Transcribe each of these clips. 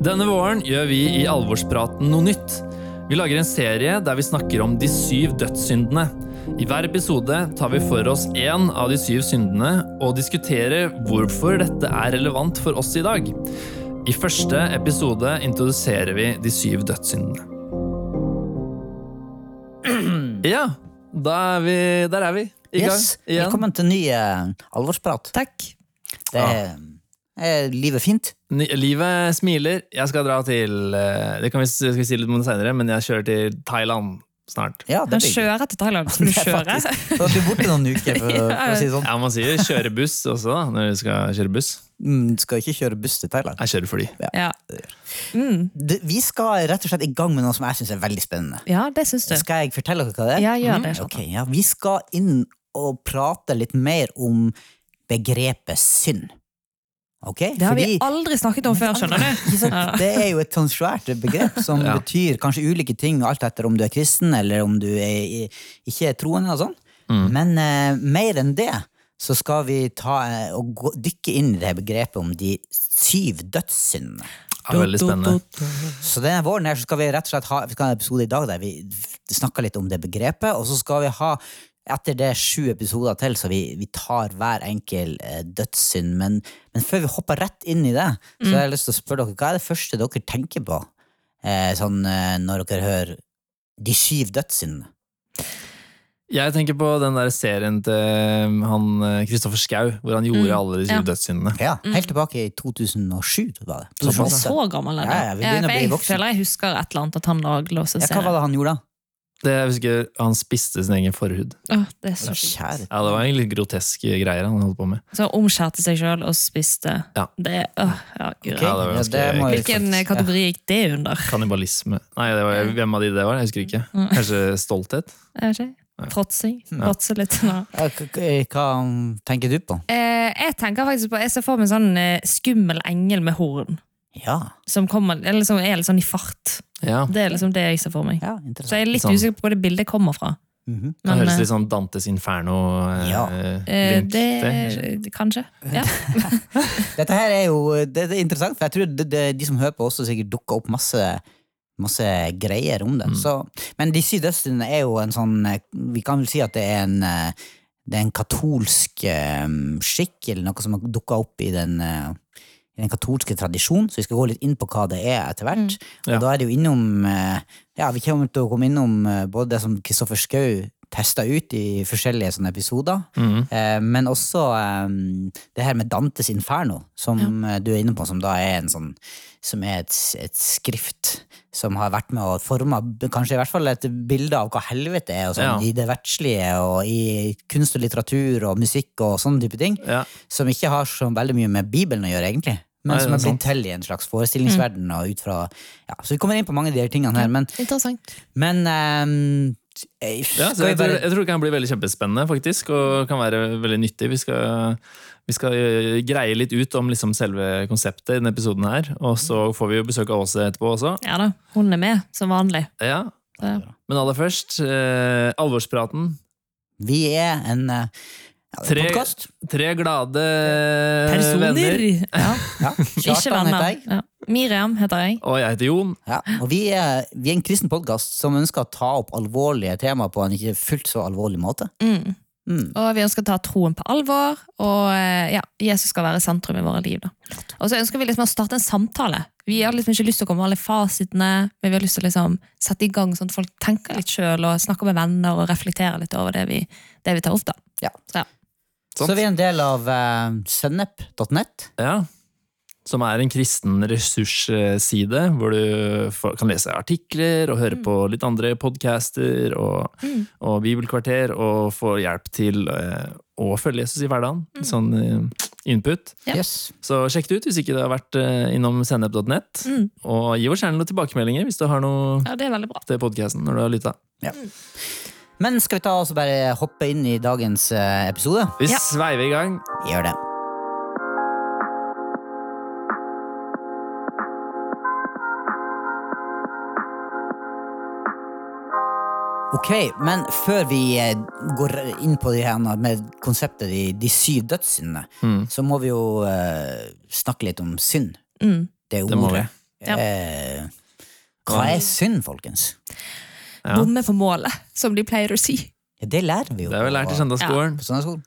Denne våren gjør vi i Alvorspraten noe nytt. Vi lager en serie der vi snakker om de syv dødssyndene. I hver episode tar vi for oss én av de syv syndene og diskuterer hvorfor dette er relevant for oss i dag. I første episode introduserer vi de syv dødssyndene. Ja, da er vi, der er vi. I gang Yes, igjen. Velkommen til ny eh, alvorsprat. Takk. Det er, er livet fint. Ni- Livet smiler. Jeg skal dra til eh, Det kan vi, skal vi si litt om det senere, men jeg kjører til Thailand snart. Ja, det kjører til Thailand. Skal du er kjøre? faktisk- du er borte noen uker, for, for å si det sånn. Ja, Man sier kjøre buss også, da, når du skal kjøre buss. Mm, skal ikke kjøre buss til Thailand. Jeg kjører fly. Ja. Ja. Mm. Vi skal rett og slett i gang med noe som jeg syns er veldig spennende. ja, det synes du. Skal jeg fortelle dere hva det er? Ja, gjør det. Ok, ja, Vi skal inn og prate litt mer om begrepet synd. Ok? Det har vi aldri snakket om før, skjønner du. Ja. Det er jo et sånn svært begrep som Ja. betyr kanskje ulike ting, alt etter om du er kristen eller om du er, ikke er troende. og sånn. Mm. Men uh, mer enn det så skal vi ta, uh, og gå, dykke inn i det begrepet om de syv dødssyndene. Ja, veldig spennende. Så denne våren her så skal vi rett og slett ha, vi skal ha en episode i dag der vi snakker litt om det begrepet, og så skal vi ha etter det sju episoder til, så vi, vi tar hver enkel eh, dødssynd. Men, men før vi hopper rett inn i det, så har jeg lyst til å spørre dere, hva er det første dere tenker på eh, sånn, eh, når dere hører de syv dødssyndene? Jeg tenker på den der serien til han Kristoffer Schau, hvor han gjorde Mm, alle de syv ja. dødssyndene. Ja, Helt tilbake i 2007, var det. 2008. Så gammel er det. Ja, ja, vi jeg, å bli jeg jeg husker et eller annet at han lagde oss en Ja, hva var det han gjorde da? Det, jeg husker Han spiste sin egen forhud. Åh, det er så fint. Ja, Det var en litt grotesk greier han holdt på med. Så han omskjærte seg sjøl og spiste. Ja. Det er, åh, ja, gud. Ok, Ja, det var ja, det Hvilken faktisk- kategori gikk det under? Kannibalisme. Nei, det var, hvem av de det var? Jeg husker ikke. Kanskje stolthet? Jeg vet ikke. Fråtsing. Mm. Fråtse litt. nå. Hva tenker du på? Eh, jeg tenker faktisk på Jeg ser for meg en sånn eh, skummel engel med horn. Ja, Som, kommer, eller som er litt sånn i fart. Ja. Det er liksom det jeg ser for meg. ja Så jeg er litt Sånn. usikker på hvor det bildet kommer fra. Mhm. Det høres eh, litt sånn Dantes Inferno eh, Ja. eh, det. Kanskje. Ja. Dette her er jo det, er interessant, for jeg tror det, de som hører på, også sikkert dukker opp masse, masse greier om det. Mm. Så, men de syv dødssyndene er jo en sånn eh, Vi kan vel si at det er en eh, det er en katolsk skikk, eller noe som har dukka opp i den, i den katolske tradisjonen, så vi skal gå litt inn på hva det er etter hvert. Mm. Og da er det jo innom eh, Ja, vi kommer til å komme innom eh, både det som Kristoffer Schou testa ut i forskjellige sånne episoder, mm. Eh, men også eh, det her med Dantes Inferno, som ja. du er inne på, som da er en sånn som er et, et skrift som har vært med å forme kanskje i hvert fall et bilde av hva helvete er, sånn, Ja. i det verdslige og i kunst og litteratur og musikk og sånne type ting, Ja. som ikke har så veldig mye med Bibelen å gjøre, egentlig. Men Nei, som er blitt til i en slags forestillingsverden. Og ut fra, ja, så vi kommer inn på mange av de her tingene her. Men, Interessant. men um, eh, Ja, så skal vi jeg, tror, jeg tror det kan bli veldig kjempespennende, faktisk, og kan være veldig nyttig. Vi skal, vi skal eh, greie litt ut om liksom selve konseptet i denne episoden her. Og så får vi jo besøk av Åse etterpå også. Ja da, hun er med, som vanlig. Ja, Men aller først, eh, alvorspraten. Vi er en Tre- Tre glade personer! venner. Ja. Ja. Ikke Kjartan heter venner. jeg. Ja. Miriam heter jeg. Og jeg heter Jon. Ja, og vi er, vi er en kristen podkast som ønsker å ta opp alvorlige temaer på en ikke fullt så alvorlig måte. Mm. Mm. Og vi ønsker å ta troen på alvor, og eh, ja, Jesus skal være sentrum i våre liv. Da. Og så ønsker vi liksom å starte en samtale. Vi har liksom ikke lyst til å komme med alle fasitene, men vi har lyst til å liksom sette i gang sånn at folk tenker litt sjøl og snakker med venner og reflekterer litt over det vi, det vi tar opp. da. Ja. Så, ja. Så vi er en del av uh, sennep.net. Ja. Som er en kristen ressursside, hvor du kan lese artikler og høre på litt andre podcaster og, Mm. og bibelkvarter, og få hjelp til eh, å følge Jesus i hverdagen. Sånn eh, input. Yes. Så sjekk det ut hvis ikke du har vært eh, innom sennep.net. Mm. Og gi oss gjerne noen tilbakemeldinger hvis du har noe ja, det er bra. til podkasten når du har lytta. Men skal vi ta oss og bare hoppe inn i dagens eh, episode? Vi Ja. sveiver i gang. Vi gjør det. Ok, men før vi eh, går inn på det her med konseptet de, de syv dødssyndene, Mm. så må vi jo uh, snakke litt om synd. Mm. Det Det må vi. ordet. Ja. Eh, hva er synd, folkens? Ja. Bomme på målet, som de pleier å si. Ja, det lærer vi jo Det har vi lært i søndagsskolen. Ja. søndagsskolen.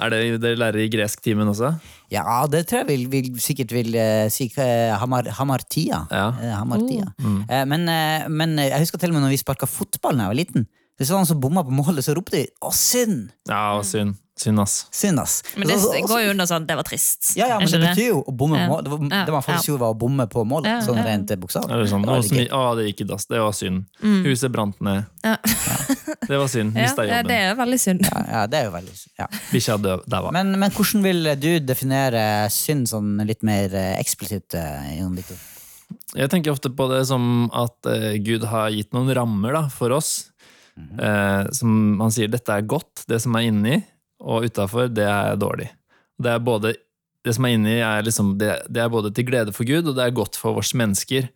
Er det dere lærer i gresktimen også? Ja, det tror jeg vil, vil, sikkert vil uh, si uh, hamar, hamartia. Ja. Uh, hamartia. Mm. Eh, men, men jeg husker til og med når vi sparka fotball da jeg var liten. Det var noen som bomma på målet, så ropte de 'å, synd'! Ja, og synd. Synd, ass. Synd, ass. Men det går jo under sånn 'det var trist'. Ja, ja, men det betyr jo å bomme på mål. Det, var, Ja, det man faktisk ja. gjorde, var å bomme på målet. Ja, Sånn ja. rent bokstavelig. Det sånn, Det å, å, det gikk i dass. Det var synd. Mm. Huset brant ned. Ja. Det var synd. Mista ja, det jobben. er veldig synd. Ja, ja, det er jo veldig ja. Bikkja døde, daua. men, men hvordan vil du definere synd sånn litt mer eh, eksplisitt? eh? Jeg tenker ofte på det som at eh, Gud har gitt noen rammer da, for oss. eh, som han sier dette er godt, det som er inni, og utafor, det er dårlig. Det er både det som er inni, er liksom, det, det er både til glede for Gud, og det er godt for oss mennesker.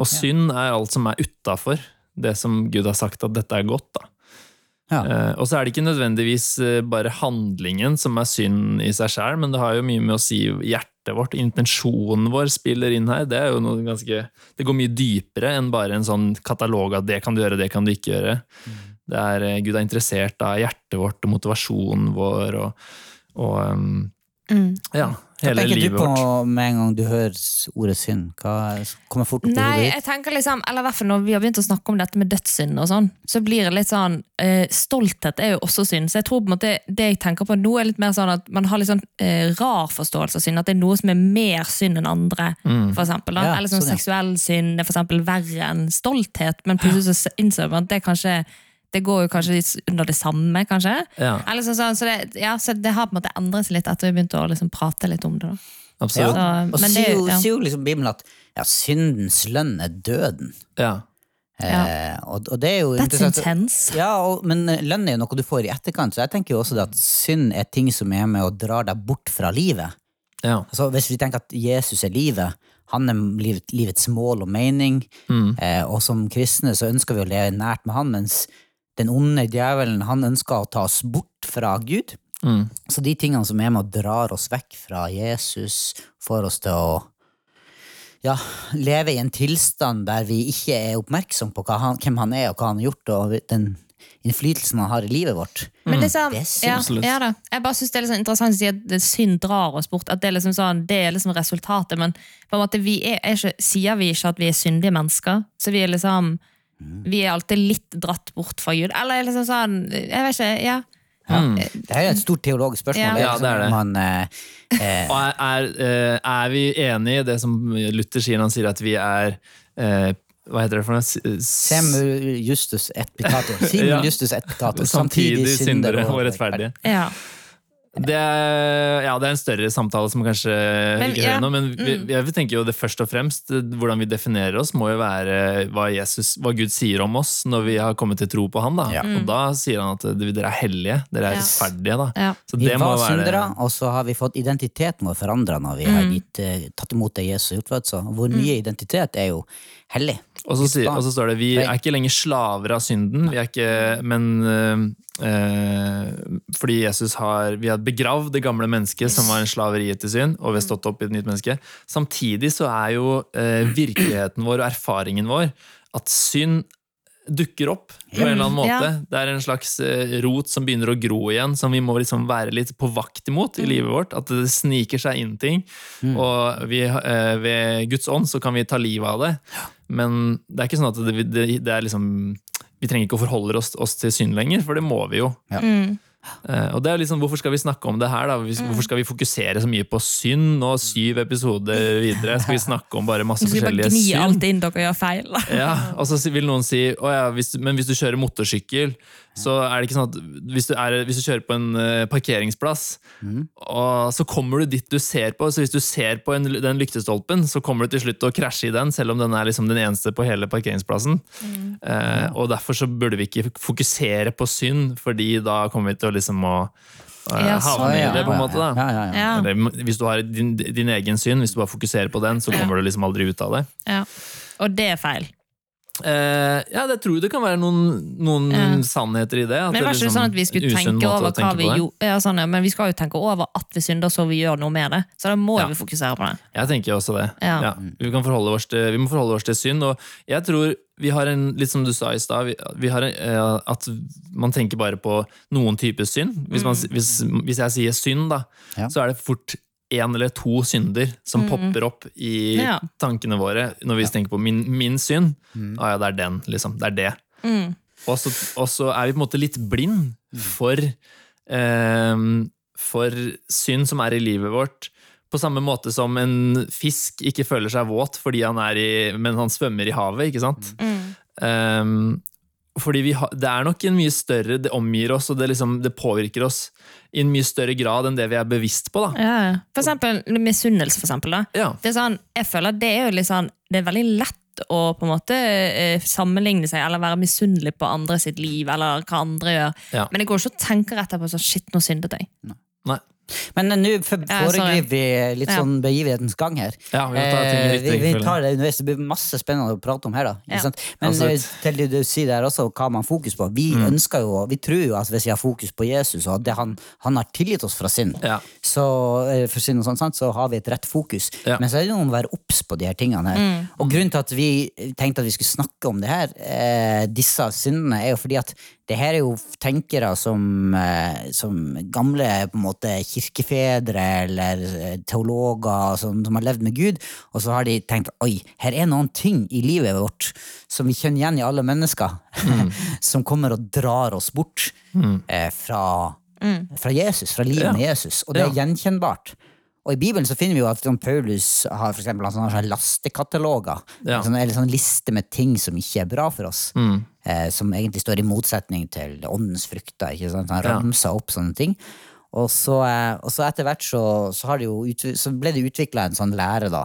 Og synd er alt som er utafor det som Gud har sagt at dette er godt. da. Ja. Eh, og så er det ikke nødvendigvis eh, bare handlingen som er synd i seg sjøl, men det har jo mye med å si hjertet vårt, intensjonen vår spiller inn her. Det er jo noe ganske Det går mye dypere enn bare en sånn katalog av det kan du gjøre, det kan du ikke gjøre. Det er, eh, Gud er interessert av hjertet vårt og motivasjonen vår og, og um, Mm. ja, Hva tenker du på vårt. med en gang du hører ordet synd? Hva kommer fort opp i Nei, hodet jeg tenker liksom, eller hvert fall når vi har begynt å snakke om dette med dødssynd og sånn, så blir det litt sånn eh, Stolthet er jo også synd. Så jeg tror på en måte det jeg tenker på nå, er litt mer sånn at man har litt sånn eh, rar forståelse av synd. At det er noe som er mer synd enn andre, Mm. for eksempel. Da. Ja, Eller sånn sånn, ja. seksuell synd er for eksempel verre enn stolthet, men plutselig så innser man at det kanskje det går jo kanskje litt under det samme, kanskje. Ja, Eller så, sånn, så, det, ja, så det har på en måte endret seg litt etter vi begynte å liksom prate litt om det. Da. absolutt. Ja. Og sier jo, ja. jo liksom Bibelen at ja, syndens lønn er døden. Ja. Eh, og, og det er jo That's intense. Ja, og, men lønn er jo noe du får i etterkant, så jeg tenker jo også det at synd er ting som er med og drar deg bort fra livet. ja. Altså, hvis vi tenker at Jesus er livet, han er livets mål og mening, Mm. eh, og som kristne så ønsker vi å leve nært med han, mens den onde djevelen han ønsker å ta oss bort fra Gud. Mm. Så de tingene som er med og drar oss vekk fra Jesus, får oss til å ja, leve i en tilstand der vi ikke er oppmerksom på hva han, hvem han er og hva han har gjort, og den innflytelsen han har i livet vårt. Men liksom, Det er ja, ja da. Jeg bare synes det er litt sånn interessant å si at synd drar oss bort. At det er liksom sånn, det er liksom resultatet. Men på en måte, vi er, er ikke, sier vi ikke at vi er syndige mennesker. Så vi er liksom Vi er alltid litt dratt bort fra Gud. Eller liksom sånn Jeg vet ikke. ja Ja. Det er jo et stort teologisk spørsmål. Ja. Ja, det er det. Man, eh, eh, Og er, er, eh, er vi enig i det som Luther sier når han sier at vi er eh, Hva heter det for noe? S- s- justus et pitator. Sim Ja. justus et pitator. Samtidig syndere og rettferdige. ja. Det er, ja, det er en større samtale som kanskje Men, ikke ja, hører noe men vi, mm. jeg tenker jo det først og fremst hvordan vi definerer oss, må jo være hva, Jesus, hva Gud sier om oss når vi har kommet til tro på Han. Da. Ja. Og da sier han at dere er hellige, dere er rettferdige. Da. ja. Så Vi må var være syndere, og så har vi fått identiteten vår forandra når vi har Mm. gitt, eh, tatt imot det Jesus har gjort. Vår nye identitet er jo hellig. Og så, sier, og så står det vi er ikke lenger slaver av synden, vi ikke, men øh, fordi Jesus har Vi har begravd det gamle mennesket som var en slaveriet til synd, og vi har stått opp i et nytt menneske. Samtidig så er jo øh, virkeligheten vår og erfaringen vår at synd dukker opp på en eller annen måte. Ja. Det er en slags eh, rot som begynner å gro igjen, som vi må liksom være litt på vakt imot i livet vårt. At det sniker seg inn ting. Og vi, ved Guds ånd så kan vi ta livet av det. Men det er ikke sånn at det, det, det er liksom Vi trenger ikke å forholde oss, oss til synd lenger, for det må vi jo. Mm. Uh, og det er liksom, Hvorfor skal vi snakke om det her? da? Hvorfor skal vi fokusere så mye på synd? Nå syv episoder videre skal vi snakke om bare masse synd? vi bare forskjellige gni alt inn dere gjør feil. Ja, og så vil noen si ja, hvis, men hvis du kjører motorsykkel, så er det ikke sånn at hvis du, er, hvis du kjører på en parkeringsplass, parkeringsplass, og så kommer du dit du ser på, så hvis du ser på en, den lyktestolpen, så kommer du til slutt til å krasje i den, selv om den er liksom den eneste på hele parkeringsplassen. Eh, og derfor så burde vi ikke fokusere på synd, fordi da kommer vi til å liksom å eh, Ja, havne i det, på en måte. da. Ja, ja, ja. Ja. Eller, hvis du har din, din egen synd, hvis du bare fokuserer på den, så kommer du liksom aldri ut av det. Ja. Og det er feil. Eh, ja, det tror jeg det kan være noen, noen uh, sannheter i det. at Men det er ikke liksom sånn at vi skulle tenke over hva tenke vi gjorde? Ja, sånn, ja, men vi skal jo tenke over at vi synder, så vi gjør noe med det. Så da må Ja. vi fokusere på det. Jeg tenker også det. Ja. Ja. Vi, kan oss til, vi må forholde oss til synd. Og jeg tror vi har en, litt som du sa i stad, vi, vi har en, eh, at man tenker bare på noen typer synd. Hvis, man, hvis, hvis jeg sier synd, da, Ja. så er det fort én eller to synder som popper opp i Ja. tankene våre når vi tenker på min, min synd. Ah, ja, det er den, liksom. Det er det. Mm. Og så, og så er vi på en måte litt blind for, ehm, for synd som er i livet vårt. På samme måte som en fisk ikke føler seg våt fordi han er i, men han svømmer i havet. ikke sant? Mm. Fordi vi ha, Det er nok en mye større Det omgir oss, og det, liksom, det påvirker oss i en mye større grad enn det vi er bevisst på. da. Ja, ja. For eksempel misunnelse, for eksempel. Da. Ja, Det er sånn, jeg føler det er jo litt sånn, det er veldig lett å på en måte eh, sammenligne seg eller være misunnelig på andre sitt liv, eller hva andre gjør. Ja. Men det går ikke å tenke etterpå sånn, shit, nå syndet jeg. Nei. Men nå foregriper vi litt sånn begivenhetens gang her. Ja, vi tar Eh, vi, vi tar det underveis. Det blir masse spennende å prate om her. da Ja. Men Absolutt. eh, til det du sier der også, hva man fokus på. Vi Mm. ønsker jo, vi tror jo at hvis vi har fokus på Jesus, og at han, han har tilgitt oss fra synd, Ja. så, eh, for synd og sånt, sant, så har vi et rett fokus. Ja. Men så er det noe om å være obs på de her tingene her. Og grunnen til at vi tenkte at vi skulle snakke om det her, eh, disse syndene, er jo fordi at det her er jo tenkere som, som gamle på en måte kirkefedre eller eh, teologer som, som har levd med Gud, og så har de tenkt oi, her er noen ting i livet vårt som vi kjenner igjen i alle mennesker, som kommer og drar oss bort eh, fra, fra Jesus, fra livet Ja. med Jesus. Og det er Ja. gjenkjennbart. Og I Bibelen så finner vi jo at sånn, Paulus har for eksempel, sånne, sånne lastekataloger. Ja. Sånn, eller sånn liste med ting som ikke er bra for oss. Mm. Eh, som egentlig står i motsetning til åndens frukter. Ikke sant? Han Ja. opp sånne ting. Og så, eh, og så etter hvert så, så, har det jo så ble det utvikla en sånn lære da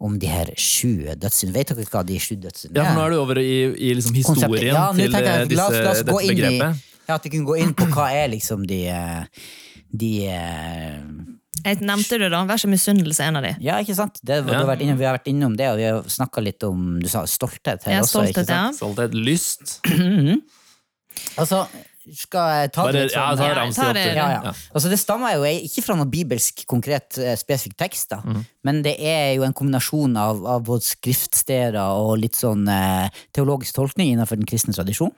om de her sju dødssyndene. Vet dere hva de sju dødssyndene er? ja, for nå er du over i, i liksom historien Ja, til tenker eh, jeg, la oss- disse, la oss dette begrepet. i- Ja, At vi kunne gå inn på hva er liksom de eh, De Jeg nevnte det da, vær ikke misunnelse en av de. Ja, ikke sant? Det, Ja. har vært innom, vi har vært innom det, og vi har snakka litt om du sa stolthet her ja, er også. stolt ikke av det. sant? Stolthet, lyst. Altså, skal jeg ta det litt sånn Ja, ta det. ja, ja. Altså, det stammer jo ikke fra noen bibelsk, konkret, eh, spesifikk tekst, da. Mhm. Men det er jo en kombinasjon av, av både skriftsteder og litt sånn eh, teologisk tolkning innenfor den kristne tradisjon.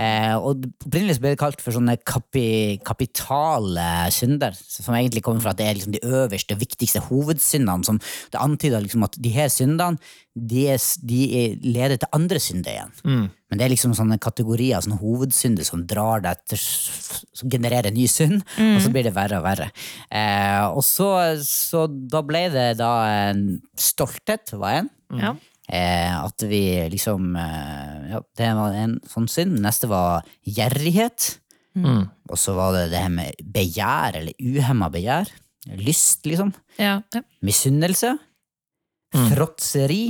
Eh, og Opprinnelig ble det kalt for sånne kapi, kapitale synder, som egentlig kommer fra at det er liksom de øverste, viktigste hovedsyndene. som Det antyder liksom at de her syndene de, er, de er, leder til andre synder igjen. Mm. Men det er liksom sånne kategorier, sånne hovedsynder som drar deg til Som genererer ny synd, og så blir det verre og verre. Eh, og så, så da ble det da en stolthet, var en. Ja. Eh, at vi liksom eh, Ja, det var en sånn synd. Neste var gjerrighet. Mm. Og så var det det her med begjær, eller uhemma begjær. Lyst, liksom. Ja. Ja. Misunnelse. Mm. Fråtseri.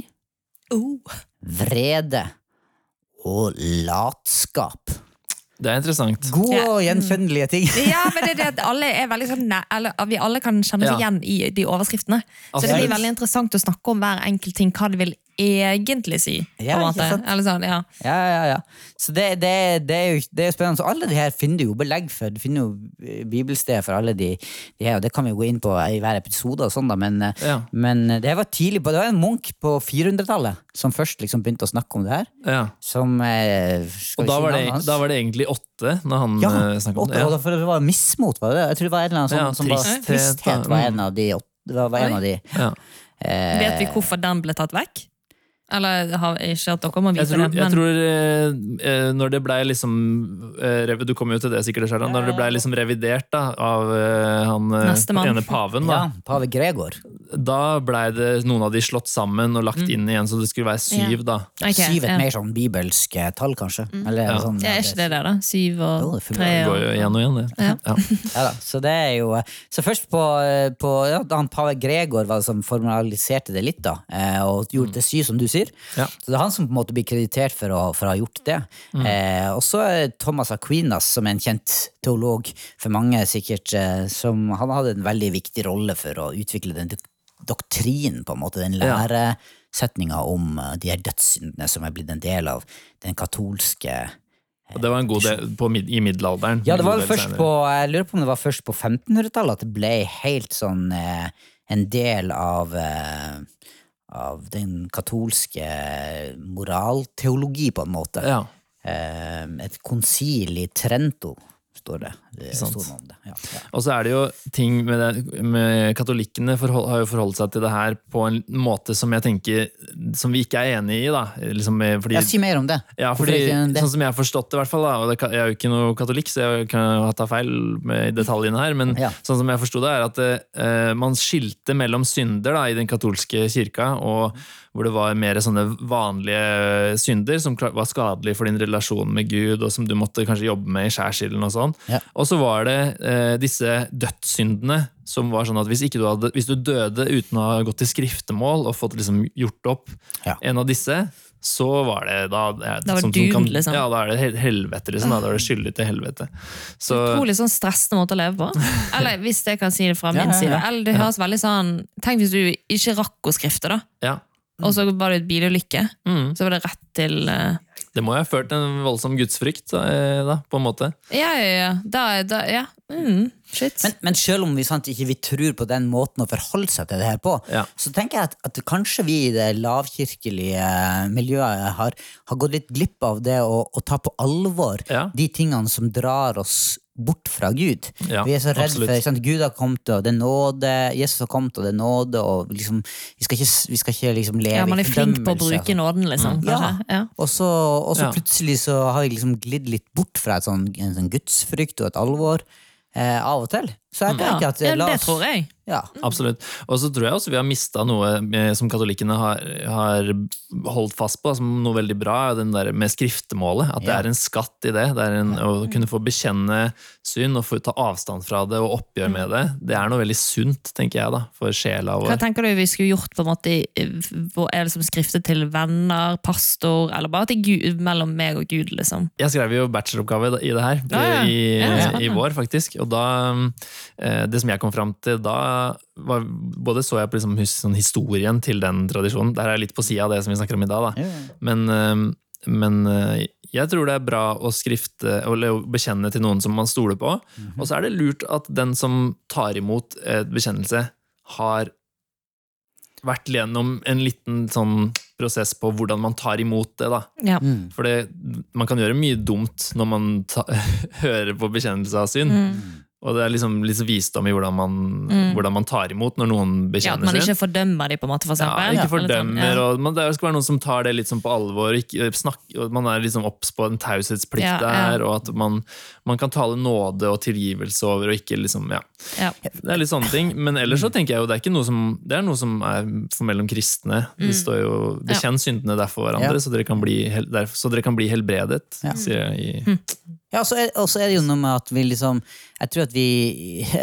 Oh. Vrede. Og latskap. Det er interessant. Gode og gjenkjennelige ting. Ja, men det er det at alle er veldig sånn eller, Vi alle kan kjenne Ja. igjen i de overskriftene. Så det blir veldig interessant å snakke om hver enkelt ting, hva det vil egentlig si. Ja, en ikke sant? Eller sånn, ja. Ja, ja, ja. Så det, det, det, er jo det er jo spennende. Så alle de her finner du jo belegg for. Du finner jo eh, bibelsted for alle de, de her, og det kan vi jo gå inn på i hver episode, og sånn da, men, eh, Ja. men det var tidlig på, det var en munk på 400-tallet som først liksom begynte å snakke om det her. Ja. Som eh, Og da var, det, da var det egentlig åtte når han ja, eh, snakket om åtte, det. Ja. for det var mismot, var det det? Jeg tror det var en eller annen sånn Ja, som var tristhet, tristhet var Mm. en av de, åtte- det var, var en av de Ja. eh, Vet vi hvorfor den ble tatt vekk? Eller har ikke at dere må Jeg tror, det? jeg tror eh, eh, når det blei liksom eh, Du kommer jo til det sikkert, Sharon. Når det blei liksom revidert da, av eh, han eh, ene paven, da, Ja, pave Gregor. da blei det noen av de slått sammen og lagt inn igjen, så det skulle være syv, da. Okay, Syv et ja. mer sånn bibelsk eh, tall, kanskje. Eller, Ja. sånn, ja, er ikke det der, da? Syv og fungerer. tre Det går jo igjen og igjen, det. Ja. Ja. Ja da, så det er jo Så først på, på ja, han pave Gregor var det som formaliserte det litt, da, og gjorde det syv, som du sier. Ja. Så det er han som på en måte blir kreditert for å, for å ha gjort det. Eh, og så er Thomas Aquinas, som er en kjent teolog for mange, sikkert, eh, som han hadde en veldig viktig rolle for å utvikle den doktrinen, på en måte, den læresetninga om eh, de her dødssyndene som er blitt en del av den katolske Og det var en god del på, i middelalderen. Ja, det var først på Jeg lurer på om det var først på 1500-tallet at det ble helt sånn eh, en del av eh, av den katolske moralteologi, på en måte. Ja. Eh, et konsil i Trento, står det. Det. Ja, ja. Og så er det jo ting med, det, med Katolikkene forhold, har jo forholdt seg til det her på en måte som jeg tenker Som vi ikke er enig i, da. Liksom, fordi, Ja, si mer om det. Ja, fordi, det? sånn som jeg har forstått det, i hvert fall, da, og det, jeg er jo ikke noe katolikk, så jeg kan tatt feil med detaljene her, men Ja. sånn som jeg forsto det, er at uh, man skilte mellom synder da, i den katolske kirka, og hvor det var mer sånne vanlige synder som var skadelige for din relasjon med Gud, og som du måtte kanskje jobbe med i skjærsilden og sånn. Ja. Og så var det eh, disse dødssyndene, som var sånn at hvis, ikke du hadde, hvis du døde uten å ha gått til skriftemål og fått liksom gjort opp Ja. en av disse, så var det da ja, Da var det som kan, liksom. Ja, da er det helvete, liksom. Da, da er det skyldig til helvete. Så Utrolig sånn stressende måte å leve på. Eller hvis jeg kan si det fra min ja, ja. side. Eller det høres veldig sånn Tenk hvis du ikke rakk å skrifte, da. ja. Og så var det et bilulykke. Mm. Så var det rett til uh... Det må jo ha ført en voldsom gudsfrykt, eh, da, på en måte. Ja, ja, ja. Da, da, ja. Mm, shit. Men, men selv om vi sant, ikke vi tror på den måten å forholde seg til det her på, Ja. så tenker jeg at, at kanskje vi i det lavkirkelige miljøet har, har gått litt glipp av det å, å ta på alvor Ja. de tingene som drar oss bort fra Gud. Ja, vi er så redd absolutt. for sant, Gud har kommet, og det er nåde. Jesus har kommet, og det er nåde. Og liksom, vi skal ikke, vi skal ikke liksom leve ja, man er flink på å bruke nåden, liksom. Ja. Ja. Og så, og så Ja. plutselig så har vi liksom glidd litt bort fra et sånn, en sånn gudsfrykt og et alvor eh, av og til. Så jeg Ja. tenker at ja, la det tror jeg. Ja. Absolutt. Og så tror jeg også vi har mista noe med, som katolikkene har, har holdt fast på, som noe veldig bra, er den der med skriftemålet. At det er en skatt i det. det en, Å kunne få bekjenne synd og få ta avstand fra det og oppgjør med det. Det er noe veldig sunt, tenker jeg, da, for sjela vår. Hva tenker du vi skulle gjort på en måte hvor Er det som skriftet til venner, pastor, eller bare til Gud, mellom meg og Gud, liksom? Jeg skrev jo bacheloroppgave i det her Ja, ja. i, Ja, i vår, faktisk. Og da eh, Det som jeg kom fram til da, var Både så jeg på liksom, sånn historien til den tradisjonen. Der er jeg litt på sida av det som vi snakker om i dag, da. Men, eh, men eh, jeg tror det er bra å skrifte eller å bekjenne til noen som man stoler på. Og så er det lurt at den som tar imot et bekjennelse, har vært gjennom en liten sånn prosess på hvordan man tar imot det. da. Ja. Mm. For det, man kan gjøre mye dumt når man ta, hører på bekjennelse av synd. Mm. Og det er liksom liksom visdom i hvordan man, hvordan man tar imot når noen bekjenner seg. ja, At man ikke fordømmer dem, på en måte, for Ja, ikke sånn, fordømmer, ja. og man, det skal være noen som tar det litt sånn på alvor. Ikke, snakk, og man er liksom obs på en taushetsplikt Ja, ja. der, og at man, man kan tale nåde og tilgivelse over, og ikke liksom Ja. Ja. Det er litt sånne ting. Men ellers så tenker jeg jo det er ikke noe som Det er noe som er for mellom kristne. Det står jo Mm. Ja. 'bekjenn syndene derfor hverandre', Ja. så, dere kan bli, så dere kan bli helbredet, Ja. sier jeg i Ja, og så er, er det jo noe med at vi liksom Jeg tror at vi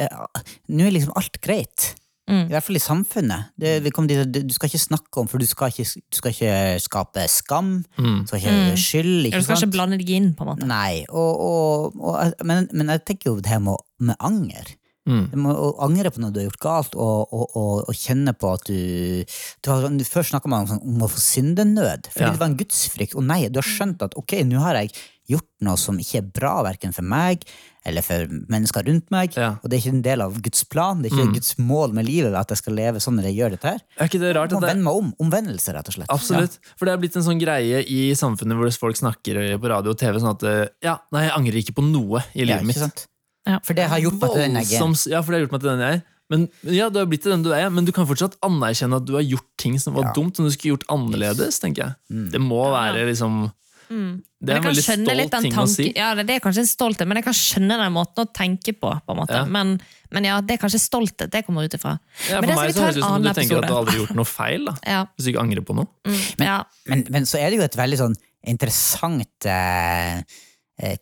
Nå er liksom alt greit. Mm. I hvert fall i samfunnet. Det, vi dit, du du skal ikke snakke om, for du skal ikke, du skal ikke skape skam. Mm. Du skal ikke skyld. Ikke Du skal sant? ikke blande deg inn, på en måte. Nei, og, og, og, men, men jeg tenker jo det her med, med anger. Mm. Du må angre på noe du har gjort galt, og, og, og, og kjenne på at du, du har, sånn- Først snakker man om, sånn, om å få syndenød, fordi Ja. det var en gudsfrykt. Og nei, du har skjønt at ok, nå har jeg gjort noe som ikke er bra, verken for meg eller for mennesker rundt meg. Ja. Og det er ikke en del av Guds plan, det er ikke Guds mål med livet at jeg skal leve sånn når jeg gjør dette her. Er ikke det rart? Jeg må det, vende meg om. Omvendelse, rett og slett. Absolutt. For det er blitt en sånn greie i samfunnet hvor folk snakker på radio og TV sånn at eh, Ja, nei, jeg angrer ikke på noe i Ja, livet mitt. sant? Ja. For det har gjort meg til den jeg er. Ja, for det har gjort meg til den jeg er. Men ja, du har blitt til den du er, men du kan fortsatt anerkjenne at du har gjort ting som var Ja. dumt, som du skulle gjort annerledes, tenker jeg. Mm. Det må være liksom Mm. Det er en veldig stolt den ting å si. Ja, det er kanskje en stolthet, men jeg kan skjønne den måten å tenke på. på en måte. Ja. Men, men ja, det er kanskje stolthet det kommer ut ifra. Ja, Men for meg så høres det ut som du tenker tenker at du aldri har gjort noe feil, da. Ja. Hvis du ikke angrer på noe. Mm. ja. Men, men så er det jo et veldig sånn interessant eh,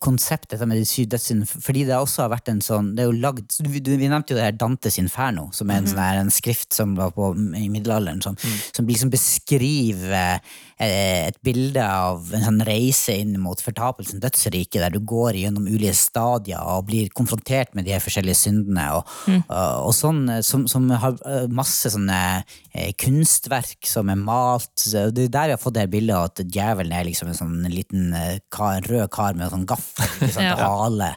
konsept, dette med de syv dødssyndene, fordi det også har vært en sånn det er jo lagd, Vi nevnte jo det her Dantes Inferno, som er en, sånn her, en skrift som var på i middelalderen, som, som liksom beskriver eh, et bilde av en sånn reise inn mot fortapelsen, dødsriket, der du går gjennom ulike stadier og blir konfrontert med de her forskjellige syndene, og, og, og sånn, eh, som, som har eh, masse sånne eh, kunstverk som er malt. Det er der vi har fått det her bildet at djevelen er liksom en sånn liten eh, kar, rød kar med en sånn gaffel, liksom, Ja. hale.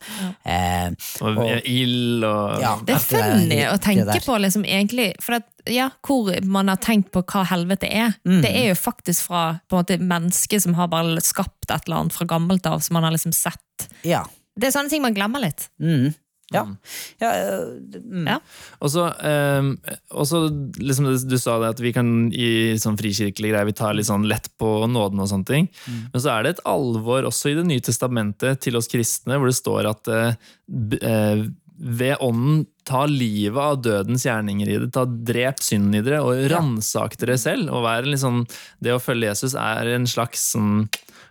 Eh, Og Og- ild og ja, Det er funny å tenke det på liksom egentlig, for at, ja, hvor man har tenkt på hva helvete er. Mm. Det er jo faktisk fra på en måte, mennesker som har bare skapt et eller annet fra gammelt av, som man har liksom sett. Ja. Det er sånne ting man glemmer litt. Mm. Ja. ja, øh, mm. Ja. Og så, ehm, og så liksom du, sa det at vi kan i sånn frikirkelige greier, vi tar litt sånn lett på nåden og sånne ting. Men så er det et alvor også i Det nye testamentet til oss kristne, hvor det står at uh, eh, ved ånden ta livet av dødens gjerninger i det, ta drep synden i dere, og ransak dere selv. og være sånn, Det å følge Jesus er en slags sånn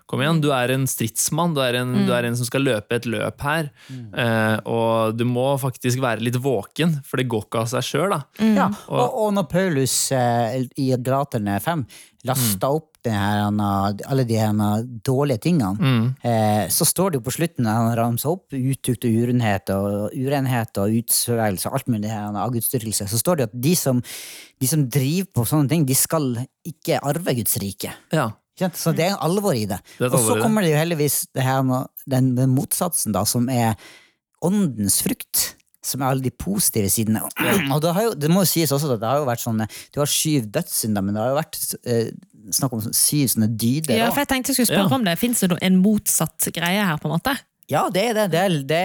Kom igjen, du er en stridsmann, du er en, du er en som skal løpe et løp her. Eh, og du må faktisk være litt våken, for det går ikke av seg sjøl. Ja, og, og når Paulus eh, i Graterne 5 lasta opp den her, alle de her dårlige tingene, eh, så står det jo på slutten når han ramser opp utukt og urenhet og urenhet og utsvevelse og alt mulig her, avgudsdyrkelse, så står det jo at de som, de som driver på sånne ting, de skal ikke arve Guds rike. Ja. Ikke sant? Så det er alvor i det. Det Og så kommer det jo heldigvis det her, med den, den motsatsen, da, som er åndens frukt. Som er alle de positive sidene. Og det, har jo, det må jo sies også at det har jo vært sånne Du har syv dødssynder, men det har jo vært eh, snakk om syv sånne dyder. Ja, for jeg tenkte jeg skulle spørre Ja. om det. Fins det en motsatt greie her, på en måte? Ja, det er det. Det er det,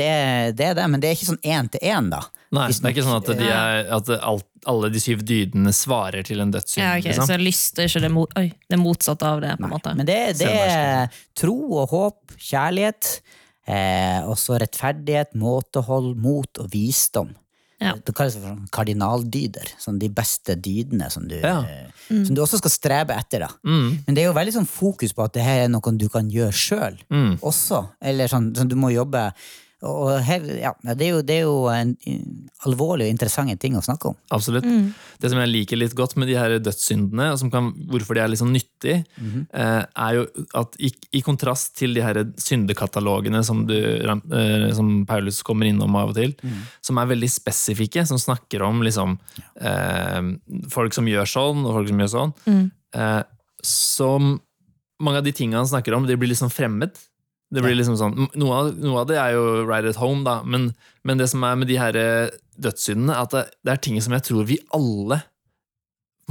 det, det, er det men det er ikke sånn én til én, da. Nei, det er ikke sånn at, de er, at alt, alle de syv dydene svarer til en dødssynd. Ja, ok, liksom. Så lyst er ikke det, mot, oi, det motsatte av det, på en måte. Men det, det er tro og håp, kjærlighet, eh, også rettferdighet, måtehold, mot og visdom. Ja. Det kalles for sånn kardinaldyder. Sånn de beste dydene som du, Ja. mm. som du også skal strebe etter. Da. Mm, Men det er jo veldig sånn fokus på at det her er noe du kan gjøre sjøl mm. også. Eller sånn, sånn du må jobbe og her, ja, det, er jo, det er jo en, alvorlig og interessant ting å snakke om. Absolutt. Det som jeg liker litt godt med de her dødssyndene, og som kan, hvorfor de er litt sånn nyttige, eh, er jo at i, i kontrast til de her syndekatalogene som, du, eh, som Paulus kommer innom av og til, som er veldig spesifikke, som snakker om liksom, eh, folk som gjør sånn, og folk som gjør sånn, eh, som mange av de tingene han snakker om, de blir liksom fremmed. Det blir liksom sånn, noe av, noe av det er jo right at home, da, men, men det som er med de her eh, dødssyndene, er at det, det er ting som jeg tror vi alle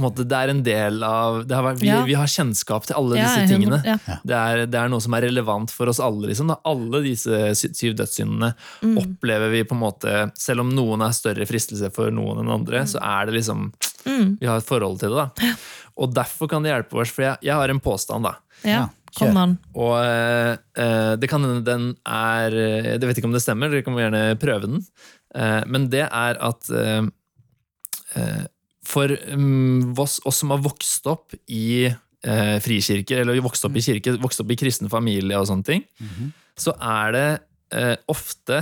på en måte, Det er en del av det har vært, vi, Ja. vi har kjennskap til alle Ja, disse tingene. Ja. Det er, det er noe som er relevant for oss alle. Liksom, da. Alle disse syv dødssyndene Mm. opplever vi på en måte Selv om noen er større fristelse for noen enn andre, så er det liksom Mm. Vi har et forhold til det. da Og derfor kan det hjelpe oss, for jeg, jeg har en påstand. da ja. Kom an. og eh, eh, det kan hende den er eh, Jeg vet ikke om det stemmer, dere kan gjerne prøve den. Uh, men det er at uh, eh, for um, oss, oss som har vokst opp i uh, frikirker, eller vokst opp i kirke, vokst opp i kristen familie og sånne ting, så er det eh, ofte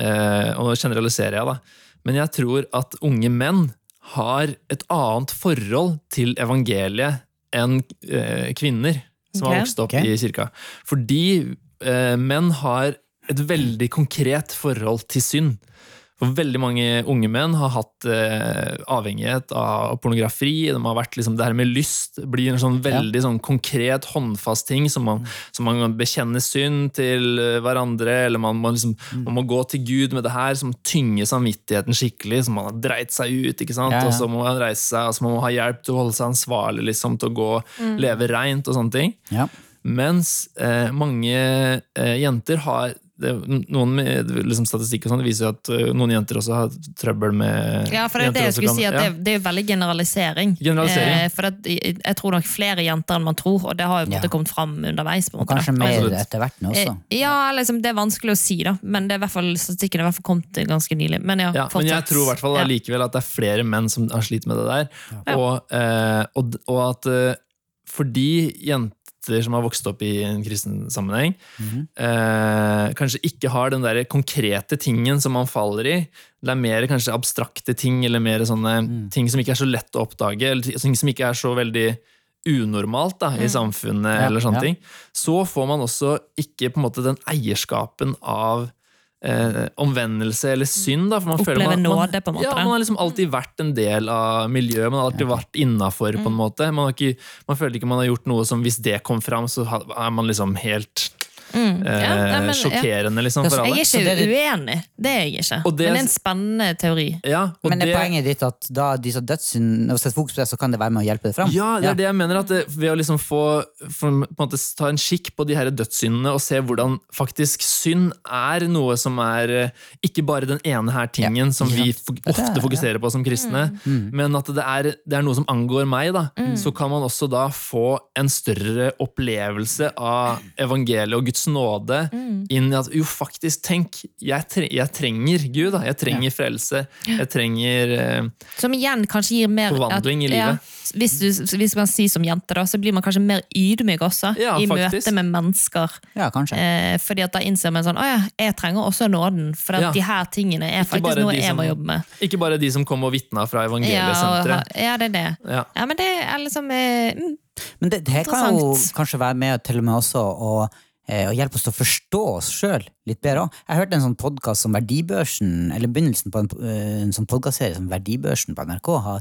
eh, Og nå generaliserer jeg, da. Men jeg tror at unge menn har et annet forhold til evangeliet enn eh, kvinner som okay. har vokst opp okay. i kirka. Fordi eh, menn har et veldig konkret forhold til synd. For veldig mange unge menn har hatt eh, avhengighet av pornografi. De har vært liksom, det her med lyst blir en sånn veldig sånn konkret, håndfast ting som man, som man kan bekjenne synd til eh, hverandre, eller man må, liksom, man må gå til Gud med det her som tynger samvittigheten skikkelig, som man har dreit seg ut, ikke sant? Ja, ja. og så må man reise seg, og så må man ha hjelp til å holde seg ansvarlig, liksom, til å gå, leve reint og sånne ting. Ja. Mens eh, mange eh, jenter har det, noen med liksom statistikk og sånt viser jo at eh, noen jenter også har trøbbel med Ja, for det er det jeg skulle kan- si, at ja. det, det er veldig generalisering. Generalisering. Eh, for det, jeg tror nok flere jenter enn man tror, og det har jo Ja. kommet fram underveis. på en måte. kanskje mer Absolutt. etter hvert nå også. Eh, Ja, liksom, det er vanskelig å si, da, men det er i hvert fall, statistikken er i hvert fall kommet ganske nylig. Men ja, Ja, men jeg tror i hvert fall Ja. allikevel at det er flere menn som har slitt med det der. Og, eh, og, og at eh, fordi jent, gutter som har vokst opp i en kristen sammenheng, Mhm. eh, kanskje ikke har den der konkrete tingen som man faller i. Det er mer kanskje abstrakte ting, eller mer sånne Mm. ting som ikke er så lett å oppdage, eller ting som ikke er så veldig unormalt da, i samfunnet, Ja, eller sånne ja. ting. Så får man også ikke på en måte den eierskapen av eh, omvendelse eller synd. Da, for man føler Oppleve man, man, nåde, på en måte. Ja, man har liksom alltid vært en del av miljøet, man har alltid vært innafor, på en måte. Man, har ikke, man føler ikke man har gjort noe som hvis det kom fram, så er man liksom helt Mm. eh, Ja, nei, men, ja. sjokkerende, liksom, for alle. Jeg er ikke det er uenig, det er jeg ikke. Det- Men det er en spennende teori. Ja, og Men er poenget ditt at da de dødssynd, når setter fokus på det, så kan det være med å hjelpe det fram? Ja, det er det jeg mener. at det, Ved å liksom få for, på en måte ta en kikk på de her dødssyndene og se hvordan faktisk synd er noe som er eh, ikke bare den ene her tingen som vi ofte fokuserer på som kristne, men at det er, det er noe som angår meg. da. Så kan man også da få en større opplevelse av evangeliet og Guds nåde inn i at jo, faktisk, tenk, jeg, tre, jeg trenger Gud. da. Jeg trenger frelse. Jeg trenger eh, Som igjen kanskje gir mer Forvandling i livet. ja, hvis, du, hvis man sier som jente, da, så blir man kanskje mer ydmyk også, Ja, i faktisk. møte med mennesker. Ja, kanskje. Eh, fordi at da innser man sånn Å ja, jeg trenger også nåden. For at Ja. de her tingene er Ikke faktisk noe jeg som- må jobbe med. Ikke bare de som kom og vitna fra Ja, evangeliesenteret. ja, det er det. Ja. Ja, men det er liksom eh, mm, Men det, det kan jo kanskje være med til og med også å, eh, å hjelpe oss til å forstå oss sjøl litt bedre òg. Jeg hørte en sånn podkast som Verdibørsen, eller begynnelsen på en, eh, en sånn podkastserie som Verdibørsen på NRK har,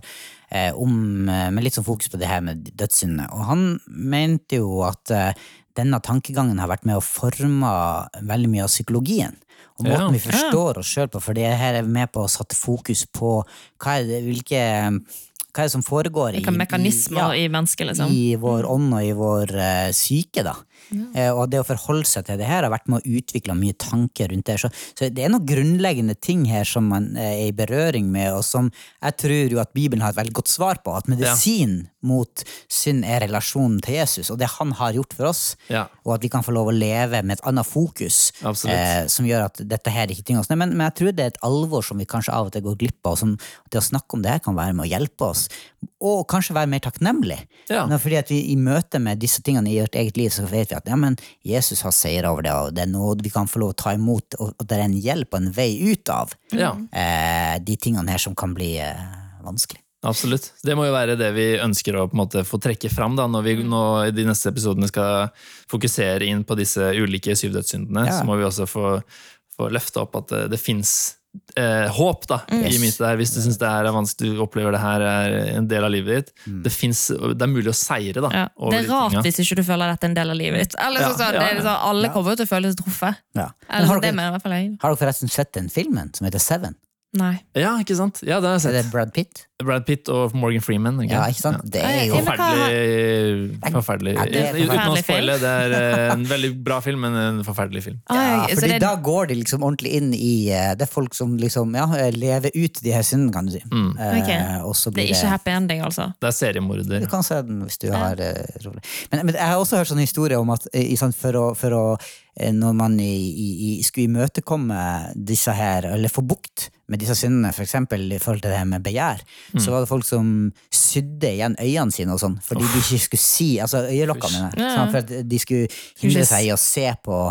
eh, om, med litt sånn fokus på det her med dødssyndene. Og han mente jo at denne tankegangen har vært med å forme veldig mye av psykologien. Og måten Ja. vi forstår oss sjøl på, for det her er med på å sette fokus på hva er det, hvilke hva er det som foregår hvilke mekanismer ja, i mennesket, liksom. i vår ånd og i vår uh, syke. da. Eh, og det å forholde seg til det her har vært med å utvikle mye tanker rundt det. Så, så det er noen grunnleggende ting her som man eh, er i berøring med, og som jeg tror jo at Bibelen har et veldig godt svar på. At medisin mot synd er relasjonen til Jesus, og det han har gjort for oss. Ja. Og at vi kan få lov å leve med et annet fokus, eh, som gjør at dette her ikke tynger oss ned. Men, men jeg tror det er et alvor som vi kanskje av og til går glipp av. og Som, det å snakke om det her kan være med å hjelpe oss, og kanskje være mer takknemlig. Ja. Nå, fordi at vi I møte med disse tingene i vårt eget liv, så vet vi at ja, men Jesus har seier over det, og det er noe vi kan få lov å ta imot, og, og det er en hjelp og en vei ut av Ja, eh, de tingene her som kan bli eh, vanskelig. Absolutt. Det må jo være det vi ønsker å på en måte få trekke fram da, når vi nå i de neste episodene skal fokusere inn på disse ulike syv dødssyndene. Ja. Så må vi også få, få løfte opp at det, det fins eh, håp da, i midten der. Hvis du syns det her er vanskelig, du opplever det her er en del av livet ditt. Mm. Det, finnes, det er mulig å seire da, Ja. Det er rart hvis ikke du føler dette er en del av livet ditt. Eller Ja, så, sånn, ja, er liksom, Alle kommer jo til å føle seg truffet. Ja. Eller, har, det dere, i hvert fall har dere forresten sett den filmen som heter Seven? Nei. Ja, ikke sant? Ja, det har Er det. Brad Pitt? Brad Pitt og Morgan Freeman. Ikke? Ja, ikke sant? Det er jo Forferdelig. forferdelig. Ja, det er Uten å forferdelig spoile, det er eh, en veldig bra film, men en forferdelig film. Ah, Ja, fordi det, da går de liksom ordentlig inn i eh, Det er folk som liksom ja, lever ut de her syndene, kan du si. Mm. Okay. Ok. og så det er ikke happy ending, altså. Det er seriemorder. Du kan se den hvis du har eh, rolig. Men, men jeg har også hørt sånne historier om at eh, i, sant, for å, for å eh, når man i, i, i, skulle imøtekomme disse her, eller få bukt med disse syndene, f.eks. i forhold til det med begjær, så var det folk som sydde igjen øynene sine og sånn, fordi de ikke skulle si Altså øyelokkene, mine. Ja. Sånn, for at de skulle hindre seg i å se på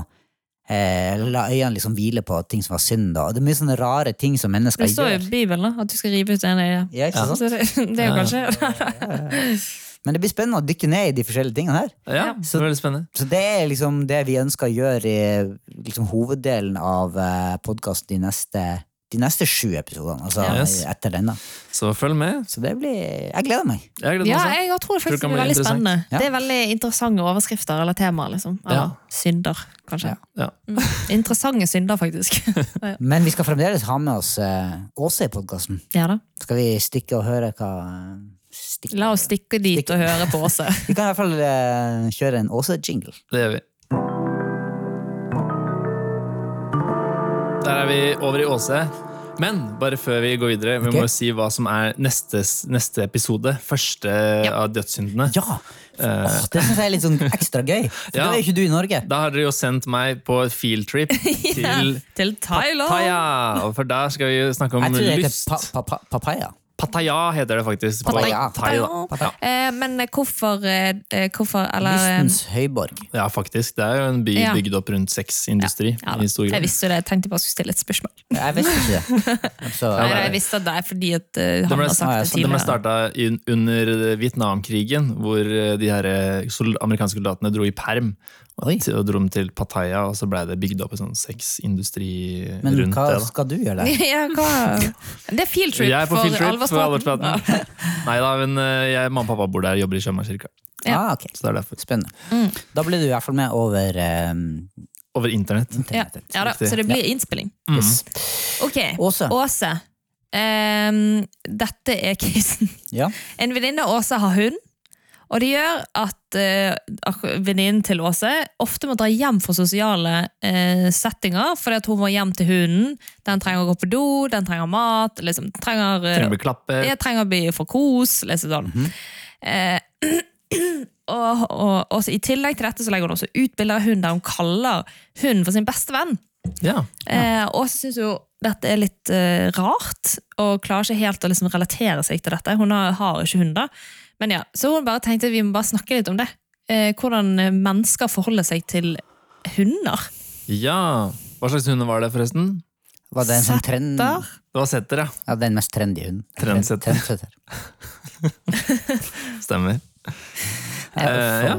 eh, La øynene liksom hvile på ting som var synd. Da. Og Det er mye sånne rare ting som mennesker gjør. Det står jo i Bibelen da, at du skal rive ut en øye. Ja, ikke sant? Det, det er jo kanskje Men det blir spennende å dykke ned i de forskjellige tingene her. Ja, Så- blir spennende. Så det er liksom det vi ønsker å gjøre i liksom hoveddelen av uh, podkasten de neste de neste sju episodene. Altså Yes. etter denne. Så følg med. Så det blir Jeg gleder meg. Jeg gleder meg Ja, jeg tror det Tror det blir veldig spennende. Ja. Det er veldig interessante overskrifter eller temaer, liksom. Eller Ja. synder, kanskje. Ja. Mm. Interessante synder, faktisk. Men vi skal fremdeles ha med oss uh, Åse i podkasten. ja. Skal vi stikke og høre hva stikke. La oss stikke dit Stikke. og høre på Åse. Vi kan i hvert fall eh, kjøre en Åse-jingle. Det gjør vi. Der er vi over i Åse. Men bare før vi går videre, vi okay. må si hva som er neste, neste episode. Første av dødssyndene. Ja! Oh, det syns jeg er litt sånn ekstra gøy. For Ja. da er jo ikke du i Norge. Da har dere jo sendt meg på fieldtrip til Til Thailand! Pattaya. For der skal vi snakke om Jeg tror det lyst. heter pa pa pa papaya. Pattaya heter det faktisk. Pattaya. Pattaya. Pattaya. Eh, men hvorfor, eh, eh, hvorfor Eller Lystens høyborg. Ja, faktisk. Det er jo en by Ja. bygd opp rundt sexindustri. ja, da. i stor Jeg visste jo det, jeg tenkte bare jeg skulle stille et spørsmål. Jeg visste ikke det. Så, Nei, det er- jeg visste at det er fordi at uh, han ble, har sagt det tidligere. det ble starta under Vietnamkrigen, hvor de her sol amerikanske soldatene dro i perm. Oi. Og dro dem til Pattaya, og så ble det bygd opp en sånn sexindustri rundt hva Men hva skal du gjøre der? Ja, hva? Det er field trip for field alvorspraten. Nei da, men eh, jeg, mamma og pappa bor der, jobber i Sjømannskirka. Ja. Ah, okay. Så det er derfor. Spennende. Mm. Da blir du i hvert fall med over um, Over internett. Ja, ja da, så det blir innspilling. Yes. Ok, Åse. Åse. Um, dette er krisen. Ja. En venninne av Åse har hund, og det gjør at eh, venninnen til Åse ofte må dra hjem for sosiale eh, settinger, fordi at hun må hjem til hunden. Den trenger å gå på do, den trenger mat, liksom, trenger, eh, Trenger å bli klappet. jeg trenger å bli for kos. Liksom sånn. eh, og, og, og så I tillegg til dette så legger hun også ut bilder av hunden der hun kaller hunden for sin beste venn. Ja. Eh, og så syns hun dette er litt eh, rart, og klarer ikke helt å liksom relatere seg til dette. Hun har, har ikke hund, da. Men ja, Så hun bare tenkte vi må bare snakke litt om det. Eh, hvordan eh, mennesker forholder seg til hunder. ja. Hva slags hund var det, forresten? Var det en sånn trend... Det var setter, ja. Ja, den mest trendy hunden. Trendsetter. Trendsetter. Stemmer. Eh, ja.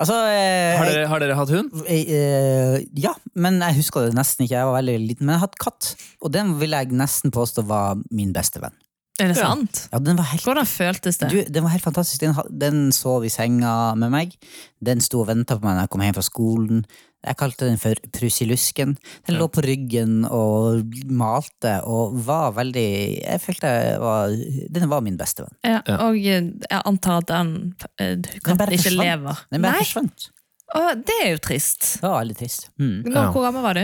Altså, eh, Har dere, har dere hatt hund? eh, ja, men jeg husker det nesten ikke. Jeg var veldig liten, men jeg har hatt katt. Og den vil jeg nesten påstå var min beste venn. Er det Ja. sant? Ja, den var helt Hvordan føltes det? Du, den var helt fantastisk. Den, den sov i senga med meg. Den sto og venta på meg når jeg kom hjem fra skolen. Jeg kalte den for Prusilusken. Den lå på ryggen og malte og var veldig Jeg følte jeg var, den var min beste venn. Ja, Ja. og eh, jeg antar at den eh, Den katten ikke forsvant. lever. Den bare Nei, forsvant. Å, det er jo trist. Det var veldig trist. Mm. Nå, Ja. Hvor gammel var du?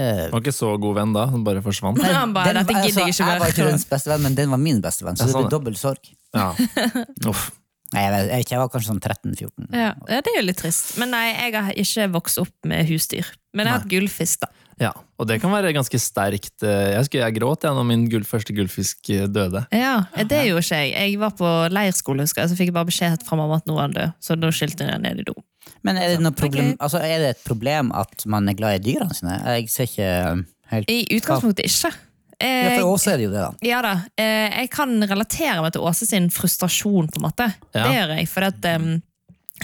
Eh, Var ikke så god venn da, han bare forsvant. Nei, han bare, den- dette gidder jeg ikke jeg var ikke hennes beste venn, men den var min beste venn, så Ja, det sånn, ble dobbelt sorg. Ja. Uff. Nei, jeg, vet, jeg, vet ikke, jeg var kanskje sånn 13-14. Ja, ja, det er jo litt trist. Men nei, jeg har ikke vokst opp med husdyr. Men jeg har hatt gullfisk, da. Ja, og det kan være ganske sterkt. eh, Jeg husker jeg gråt jeg når min gull, første gullfisk eh, døde. Ja, Det gjorde ikke jeg. Jeg var på leirskole, husker jeg, så fikk jeg bare beskjed fra mamma at nå var død. Så da skilte jeg ned i do. Men er det, noe problem, okay. altså, er det et problem at man er glad i dyrene sine? Jeg ser ikke helt I utgangspunktet ikke. Ja, Eh, For Åse er det jo det, da. Ja da. Eh, jeg kan relatere meg til Åse sin frustrasjon, på en måte. Ja. Det gjør jeg. For at, em,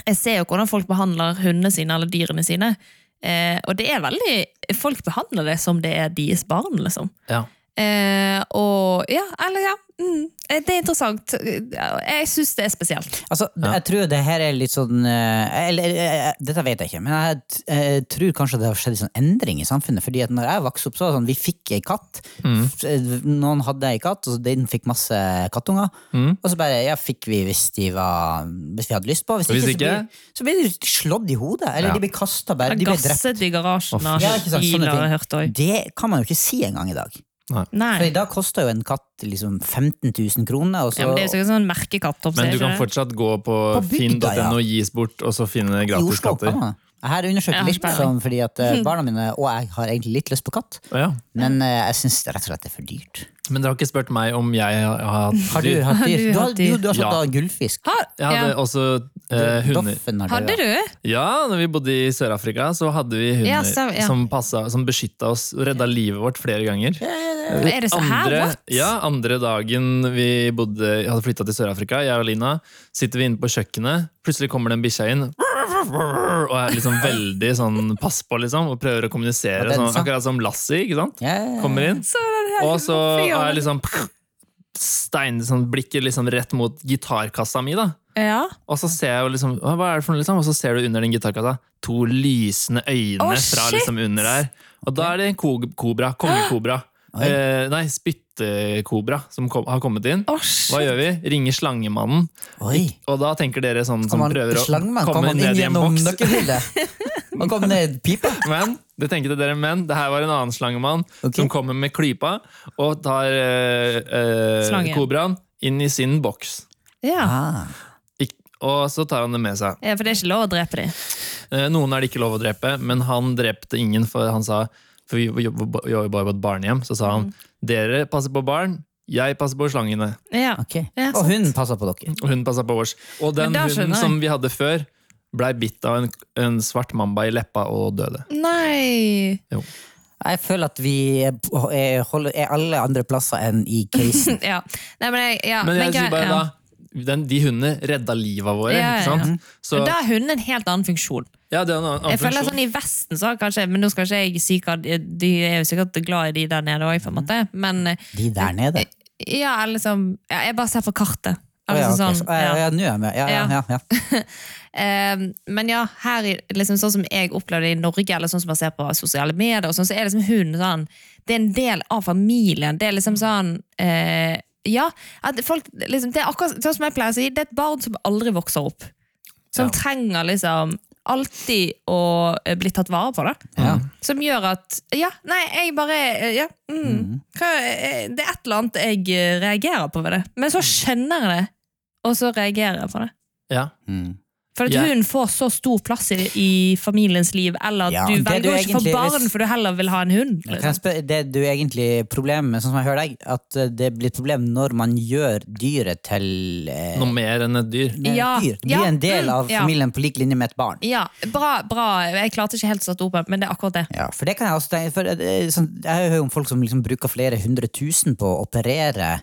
jeg ser jo hvordan folk behandler hundene sine eller dyrene sine. Eh, og det er veldig Folk behandler det som det er deres barn, liksom. Ja. Eh, og ja, eller ja. Mm, eh, det er interessant. Jeg syns det er spesielt. Altså, Ja. Jeg tror det her er litt sånn eh, Eller eh, dette vet jeg ikke, men jeg, jeg tror kanskje det har skjedd en sånn endring i samfunnet. Fordi at når jeg vokste opp, så var det sånn vi fikk ei katt. Mm. Noen hadde ei katt, og den fikk masse kattunger. Mm. Og så bare ja, fikk vi hvis, de var, hvis vi hadde lyst på. Hvis, Hvis ikke, ikke? så ble, så ble de slått i hodet. Eller Ja. de ble kasta bare. De ble drept. Gasset i garasjen av Ja, ikke sant, sånne biler, òg. Det kan man jo ikke si engang i dag. For Nei. i dag koster jo en katt liksom 15 000 kroner. Og så, Ja, men det er jo sånn merkekatt. Men du kan fortsatt gå på, På finn.no ja. og gis bort, og så finne I gratis Oslo katter. Jeg har undersøkt litt, sånn, fordi at eh, barna mine og jeg har egentlig litt lyst på katt. Ja. Men eh, jeg syns rett og slett det er for dyrt. Men dere har ikke spurt meg om jeg har hatt Har du dyr. hatt dyr? du har, du, du har satt Ja. av gullfisk. Har, Jeg hadde ja. også eh, hunder. Doffen har Hadde du? Ja, når vi bodde i Sør-Afrika, så hadde vi hunder Ja, så- ja. som, passet- som beskytta oss og redda livet vårt flere ganger. Er det så her? andre, What? ja, andre dagen vi bodde, hadde flytta til Sør-Afrika, jeg og Lina, sitter vi inne på kjøkkenet. Plutselig kommer det en bikkje inn. Og er liksom veldig sånn pass på, liksom, og prøver å kommunisere. Sånn, akkurat som Lassie. ikke sant? Kommer inn. Så det Og så er jeg liksom stein, sånn, blikket liksom rett mot gitarkassa mi. da Ja. Og så ser jeg jo liksom Hva er det for noe, liksom? Og så ser du under den gitarkassa to lysende øyne oh, fra liksom under der. Og da er det en ko kobra. Kongekobra. Eh, nei, spyttekobra som kom, har kommet inn. Oh, Hva gjør vi? Ringer slangemannen. Oi. Og da tenker dere sånn som man, prøver å komme man inn ned i en boks. Han kom kommer ned pipa? Men det tenkte dere men det her var en annen slangemann okay. som kommer med klypa og tar eh, eh, kobraen inn i sin boks. Ja. Ah. Ik og så tar han det med seg. ja, for det er ikke lov å drepe dem. Eh, Noen er det ikke lov å drepe, men han drepte ingen, for han sa For vi jobber jo bare på et barnehjem, så sa han dere passer på barn, Jeg passer på slangene, Ja. Ok. Ja, Og hun passer på dere. og hun passer på oss. Og den hunden som vi hadde før, blei bitt av en, en svart mamba i leppa og døde. Nei! Jeg føler at vi er, er, holder, er alle andre plasser enn i casen. Ja. Nei, men jeg, ja, Men jeg sier bare ja. da den, De hundene redda livet våre. Ja, ja, ja. Så, Men da har hunden en helt annen funksjon. Ja, det er en annen, annen Jeg føler funksjon. sånn I Vesten så har kanskje Men nå skal ikke jeg si hva De de er jo sikkert glad i de der nede òg, på en måte. Men eh, De der nede. ja, liksom ja, Jeg bare ser på kartet. Å ja, Altså, ok. sånn, Så- ja, ja. ja, nå er jeg med. Ja, ja, ja, ja. Eh, men ja, her i- liksom sånn som jeg opplevde det i Norge, eller sånn som man ser på sosiale medier, og sånn, så er liksom hun sånn Det er en del av familien. Det er liksom sånn eh, Ja, at folk liksom, Det er akkurat sånn som jeg pleier å si, det er et barn som aldri vokser opp. Som Ja. trenger liksom alltid å eh, bli tatt vare på. det Ja. Som gjør at Ja, nei, jeg bare eh, ja, mm, hva, eh, Det er et eller annet jeg reagerer på ved det. Men så skjønner jeg det, og så reagerer jeg på det. Ja. Mm. For at yeah. hun får så stor plass i, i familiens liv, eller at Ja, du velger du ikke egentlig- barn hvis- for du heller vil ha en hund. Liksom. spørre, det du egentlig problemet med, sånn som jeg hører deg, at eh, det blir et problem når man gjør dyret til eh, Noe mer enn et dyr. Ja, dyr. Det blir ja, en del mm, av ja. familien på lik linje med et barn. Ja, bra, bra. Jeg klarte ikke helt å sette ord på det, men det er akkurat det. Ja, for det kan jeg også tenke, for er sånn, Jeg hører om folk som liksom bruker flere hundre tusen på å operere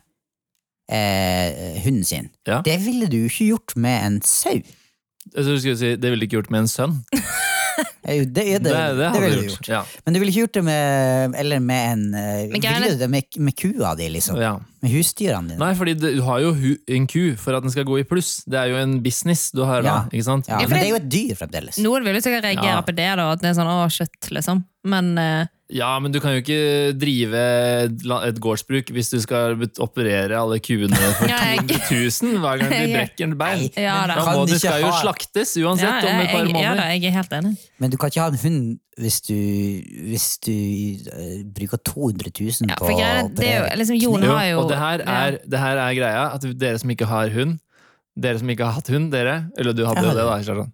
eh, hunden sin. Ja. Det ville du jo ikke gjort med en sau. Jeg tror du skulle si, Det ville du ikke gjort med en sønn. jo, Det, det, det, Det, det ville du gjort. gjort. Ja. Men du ville ikke gjort det med Eller med en eh, Ville du det med, med kua di, liksom? Ja. Med husdyrene dine? Nei, fordi du har jo hu en ku for at den skal gå i pluss. Det er jo en business du har da. Ja. ikke sant? Ja, men det- er jo et dyr fremdeles. Noen vil jo sikkert reagere Ja. på det, da, at det er sånn å, shit, liksom. Men eh, Ja, men du kan jo ikke drive et gårdsbruk hvis du skal operere alle kuene for Ja, jeg- 200 000 hver gang de brekker et bein. Ja, da. du Da må du skal jo slaktes ja, uansett om et par måneder. ja, jeg er helt enig. Men du kan ikke ha en hund hvis du, hvis du uh, bruker 200 000 Ja, på for å er jo, liksom, Jon har jo og det her, er, det her er greia, at dere som ikke har hund Dere som ikke har hatt hund, dere Eller du hadde jo det, da. Kjartan.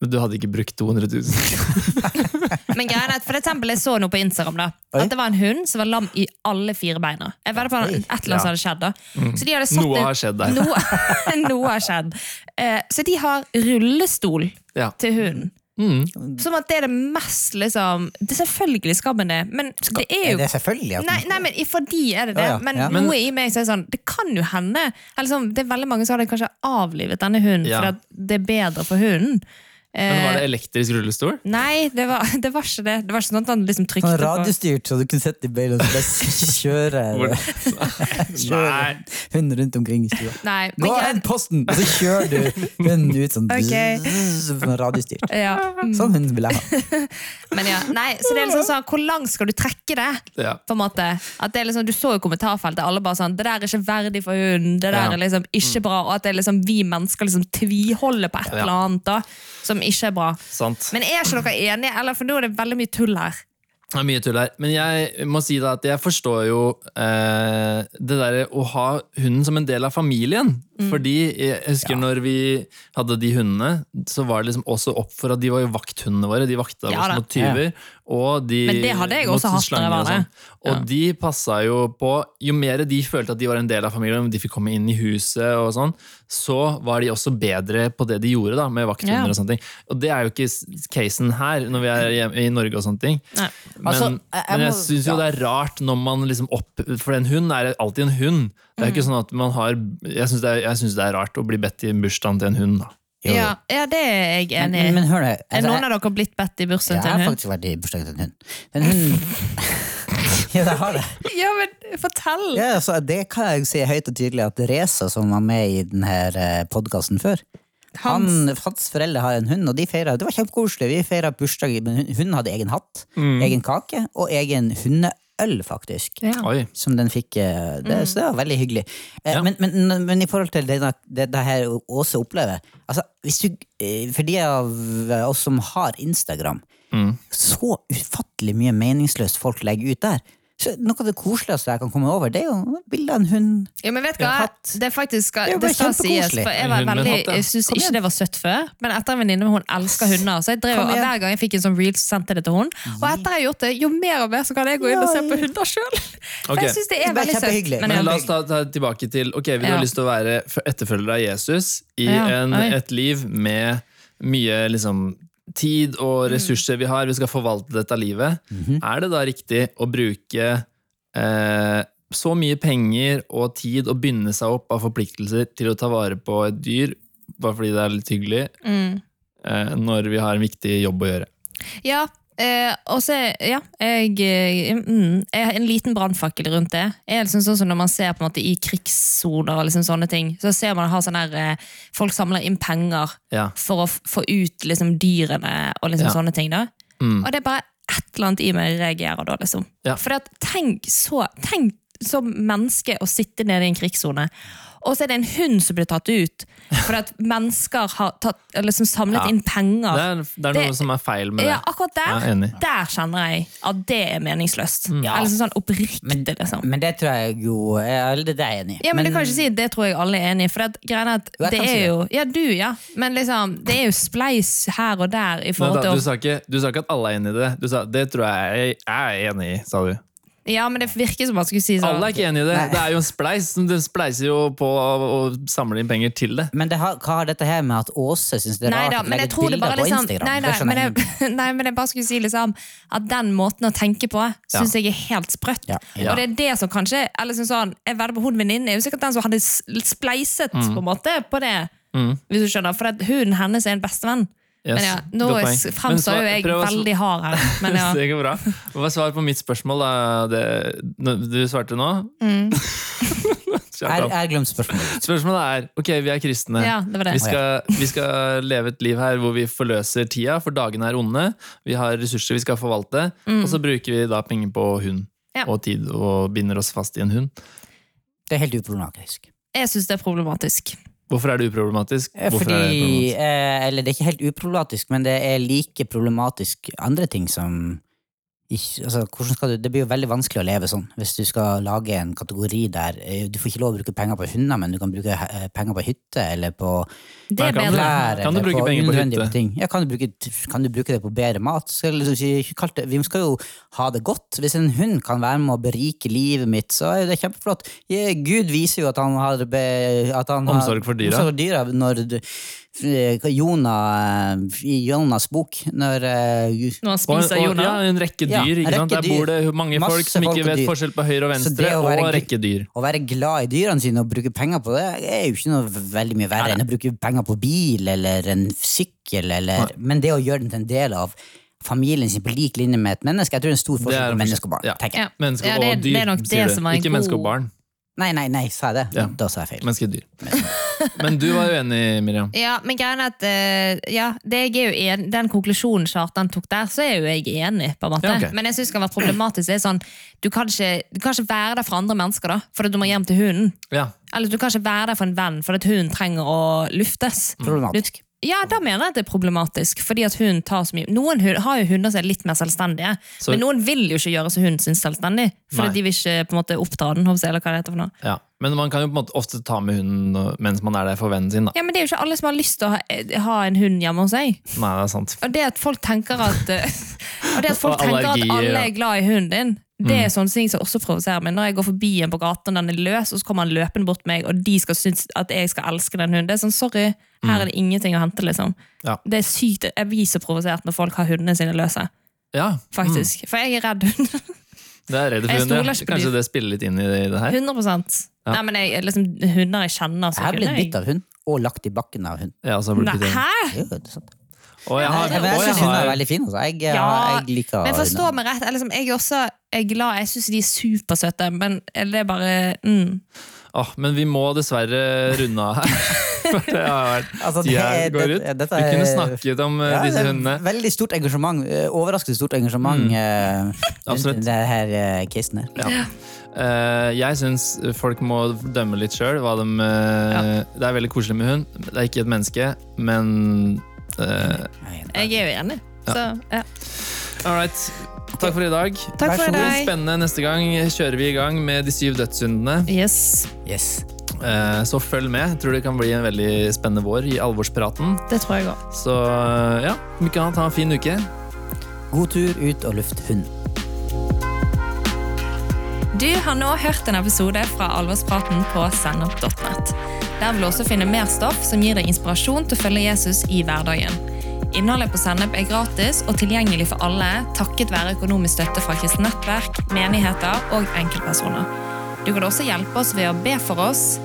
Men du hadde ikke brukt 200 000. Men greien er at for eksempel, jeg så noe på Instagram da Oi. At det var en hund som var lam i alle fire beina. Jeg vet på et eller annet som hadde skjedd da Så de hadde satt Noe har skjedd der. Noe, noe har skjedd. Eh, så de har rullestol Ja. til hunden. Mm. Som at det er det mest liksom Det er selvfølgelig skal man det, men det er Er jo det selvfølgelig at Nei, nei, men i- for de er det det. Ja, ja, Men ja. noe i meg så er det sånn Det kan jo hende eller sånn, Det er veldig mange som hadde kanskje avlivet denne hunden Ja. fordi at det er bedre for hunden. Men var Eh, det elektrisk rullestol? Nei, det var, det var ikke det. Det var ikke sånn at han liksom trykte på radiostyrt, så du kunne sitte i bilen og bare kjøre, kjøre hunden rundt omkring i stua. Nei, Gå men og hent posten! Og så kjører du hunden ut sånn, Ok. sånn radiostyrt. Ja. mm. Sånn hund vil jeg ha. Men ja, nei, så det er liksom sånn, Hvor langt skal du trekke det? Ja. på en måte At det er liksom, Du så jo kommentarfeltet, alle bare sånn Det der er ikke verdig for hunden. Det der Ja. er liksom ikke bra. Og at det er liksom vi mennesker liksom tviholder på et Ja. eller annet da som ikke er bra. Sant. Men er ikke dere enige? Eller For nå er det veldig mye tull her. Det er mye tull her. Men jeg må si da at jeg forstår jo eh, det derre å ha hunden som en del av familien. Mm. Fordi jeg husker når vi hadde de hundene, så var det liksom også opp for at de var jo vakthundene våre. De vakta Ja oss mot tyver. Og de Men det hadde jeg også hatt når jeg var og sånn. Og Ja. de passa jo på Jo mer de følte at de var en del av familien, de fikk komme inn i huset og sånn, så var de også bedre på det de gjorde da, med vakthunder Ja. og sånne ting. Og det er jo ikke casen her, når vi er hjemme i Norge og sånne ting. Nei. Men, Altså, jeg- jeg men jeg syns jo ja. det er rart når man liksom opp For en hund er alltid en hund. Det er Mm. ikke sånn at man har Jeg syns det, det er rart å bli bedt i bursdagen til en hund. da. Ja, ja, det er jeg enig i. men hør altså, Er noen av dere blitt bedt i bursdagen til en hund? Jeg har faktisk vært i bursdagen til en hund. Men hun Ja, det har det. Ja, men fortell! Ja, altså, det kan jeg si høyt og tydelig at Reza, som var med i denne podkasten før han, Hans. hans foreldre har en hund, og de feiret, det var kjempekoselig. Vi feira bursdag, men hun- hunden hadde egen hatt, egen kake og egen hundeøl, faktisk. Ja. Som den fikk eh, det, Så det var veldig hyggelig. Eh, Ja. men, men, men i forhold til det, det, det her Åse opplever altså, hvis du, eh, For de av oss som har Instagram, Mm. så ufattelig mye meningsløst folk legger ut der. Så noe av det koseligste jeg kan komme over, det er jo bilde av en hund. Ja, men vet du Ja, hva? hatt. Det er faktisk Det er det skal sies, for jeg var veldig, jeg syns ikke det var søtt før, men etter en venninne hun elsker hunder, så jeg drev, og hver gang jeg fikk en sånn reel, så sendte jeg det til hun. Og etter jeg har gjort det, jo mer og mer så kan jeg gå inn og se på hunder sjøl. Okay. Jeg syns det er veldig søtt. Men Men la oss ta, ta tilbake til Ok, vi Ja. har lyst til å være etterfølger av Jesus i Ja, en, et liv med mye liksom tid Mm. og ressurser vi har. Vi skal forvalte dette livet. Mhm. Er det da riktig å bruke eh, så mye penger og tid og binde seg opp av forpliktelser til å ta vare på et dyr, bare fordi det er litt hyggelig, Mm. eh, når vi har en viktig jobb å gjøre? Ja, eh, og så ja, jeg, eh, mm, jeg har en liten brannfakkel rundt det. Jeg er liksom sånn som Når man ser på en måte i krigssoner, og liksom sånne ting, så ser man har sånn her, eh, folk samler inn penger Ja. for å få ut liksom, dyrene og liksom Ja. sånne ting. da. Mm. Og det er bare et eller annet i meg reagerer da, liksom. Ja. For tenk så Tenk som menneske å sitte nede i en krigssone, og så er det en hund som blir tatt ut For at mennesker har tatt, liksom samlet Ja. inn penger. Det er, det er noe Det- som er feil med det. Ja, akkurat der, Ja, der kjenner jeg at det er meningsløst. Ja. Eller sånn oppriktig, Men, liksom. men det tror jeg jo Eller det er jeg enig i. Ja, men, det kan ikke si, det tror jeg alle er enig i. For at, greien er at Jo, det er det. jo Ja, du, ja. Men liksom, det er jo spleis her og der i forhold til du, sa ikke, du sa ikke at alle er enig i det. Du sa det tror jeg jeg er enig i, sa du. Ja, men det virker som man skulle si sånn Alle er ikke enig i det. Nei. Det er jo en spleis. Du spleiser jo på å, samle inn penger til det. Men det har, hva har dette her med at Åse syns det er Nei rart da, å men legge bilder på liksom Instagram? nei, Det nei, men jeg nei, men jeg bare skulle si liksom At den måten å tenke på syns jeg er helt sprøtt. Ja, ja. Og det er det som kanskje Eller som sånn, Jeg vedder på hun venninnen er jo sikkert den som hadde spleiset Mm. på en måte på det. Mm. Hvis du skjønner, For at hunden hennes er en bestevenn. Yes, Men ja, Nå fremstår jo jeg veldig hard her. Men ja. Det går bra. Hva er svaret på mitt spørsmål? Da? Det, du svarte nå? Mm. Jeg glemte har glemt spørsmålet. Spørsmålet er ok, vi er kristne. ja, det var det. Vi skal, vi skal leve et liv her hvor vi forløser tida, for dagene er onde. Vi har ressurser vi skal forvalte, og så bruker vi da penger på hund Mm. Ja. og tid og binder oss fast i en hund. Det er helt uproblematisk. Jeg syns det er problematisk. Hvorfor er det uproblematisk? Eh, Hvorfor er det problematisk? eh, eller det er ikke helt uproblematisk, men det er like problematisk andre ting som ikke, altså, skal du, Det blir jo veldig vanskelig å leve sånn hvis du skal lage en kategori der eh, du får ikke lov å bruke penger på hunder, men du kan bruke eh, penger på hytte eller på Det er kan klær Kan du eller bruke på penger på hytte? ting. Ja, kan, du bruke, kan du bruke det på bedre mat? Skal, liksom ikke kalt det, vi skal jo ha det godt. Hvis en hund kan være med å berike livet mitt, så er det kjempeflott. Gud viser jo at han har, be, at han har Omsorg for dyra. omsorg for dyra når du, Jonah, I Jonas bok, når eh, Når han spiser Jonah. ja, en rekke Ja, dyr. en ikke sant? rekke Der bor det mange Masse folk som ikke folk vet dyr. forskjell på høyre og Så det venstre, å og være- rekke dyr. Å være glad i dyrene sine og bruke penger på det, er jo ikke noe veldig mye verre enn å bruke penger på bil eller en sykkel, eller, men det å gjøre den til en del av familien sin på lik linje med et menneske, jeg tror det er en stor forskjell på menneske og barn. Ja. Ja. Ja, er- og dyr, det er det sier du. som en Ikke menneske og barn. Nei, nei, nei, sa jeg det? Ja. Da sa jeg feil. Menneske og dyr. Men du var uenig, Miriam. Ja, men greien er at eh, ja, det jeg er jo en, Den konklusjonen Kjartan tok der, så er jo jeg enig. på en måte. Ja, okay. Men jeg synes det kan være problematisk. Det er sånn, du, kan ikke, du kan ikke være der for andre mennesker, da, fordi du må hjem til hunden. Ja. Eller du kan ikke være der for en venn fordi hunden trenger å luftes. Problematisk. Ja, da mener jeg at det er problematisk. Fordi at hun tar så mye Noen har jo hunder som er litt mer selvstendige, Så- men noen vil jo ikke gjøre så hunden sin selvstendig. Fordi Nei. de vil ikke på en måte oppdra den. jeg, Eller hva det heter for noe. ja. Men man kan jo på en måte ofte ta med hunden mens man er der for vennen sin. Da. Ja, Men det er jo ikke alle som har lyst til å ha, ha en hund hjemme hos seg. Nei, det er sant. Og det at folk tenker at eh, Og det at folk tenker at alle er glad i hunden din, det Mm. er sånne ting som også provoserer meg. Når jeg går forbi en på gaten, og den er løs, og så kommer han løpende bort meg, og de skal synes at jeg skal elske den hunden. Det er sånn, sorry, her er det ingenting å hente, liksom. Mm. Ja. Det er sykt, Jeg blir så provosert når folk har hundene sine løse, Ja, faktisk. For jeg er redd hund. mm. det er redd for hunder. Kanskje det spiller litt inn i det, i det her? 100 Ja. Nei, men jeg, liksom, Hunder jeg kjenner, så Jeg har blitt bitt av hund, og lagt i bakken av hund. Ja, så har det Nei, hæ? Jo, det er sant. Og jeg har, Jeg, jeg, jeg syns den er veldig fine. Altså. Jeg, Ja, jeg liker Men forstå meg rett, jeg, liksom, jeg er også jeg er glad, jeg syns de er supersøte, men det er bare mm. Oh, Men vi må dessverre runde av her. For det har vært Altså, det går ut. det- Vi kunne snakket om eh, Ja, disse hundene. Veldig stort engasjement. eh, Overraskende stort engasjement eh, rundt Absolutt. det her uh, casen her. Ja. Uh, jeg syns folk må dømme litt sjøl. Det er veldig koselig med hund. Det er ikke et menneske, men eh, Jeg er jo enig. Så, ja. All right. Takk for i dag. Takk for deg. Spennende. Neste gang kjører vi i gang med de syv dødssyndene. Yes, Yes. Eh, Så følg med. Jeg tror det kan bli en veldig spennende vår i alvorspraten. det tror jeg også. Så ja, om ikke annet, ha en fin uke. God tur ut og luft hund. Du har nå hørt en episode fra Alvorspraten på sennep.net. Der vil du også finne mer stoff som gir deg inspirasjon til å følge Jesus i hverdagen. Innholdet på Sennep er gratis og tilgjengelig for alle takket være økonomisk støtte fra kristent nettverk, menigheter og enkeltpersoner. Du kan også hjelpe oss ved å be for oss,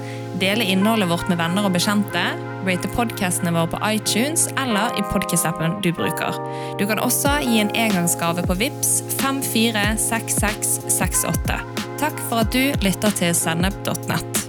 dele innholdet vårt med venner og bekjente, rate podcastene våre på iTunes eller i podcast-appen du bruker. Du kan også gi en engangsgave på VIPS 546668. Takk for at du lytter til sennep.nett.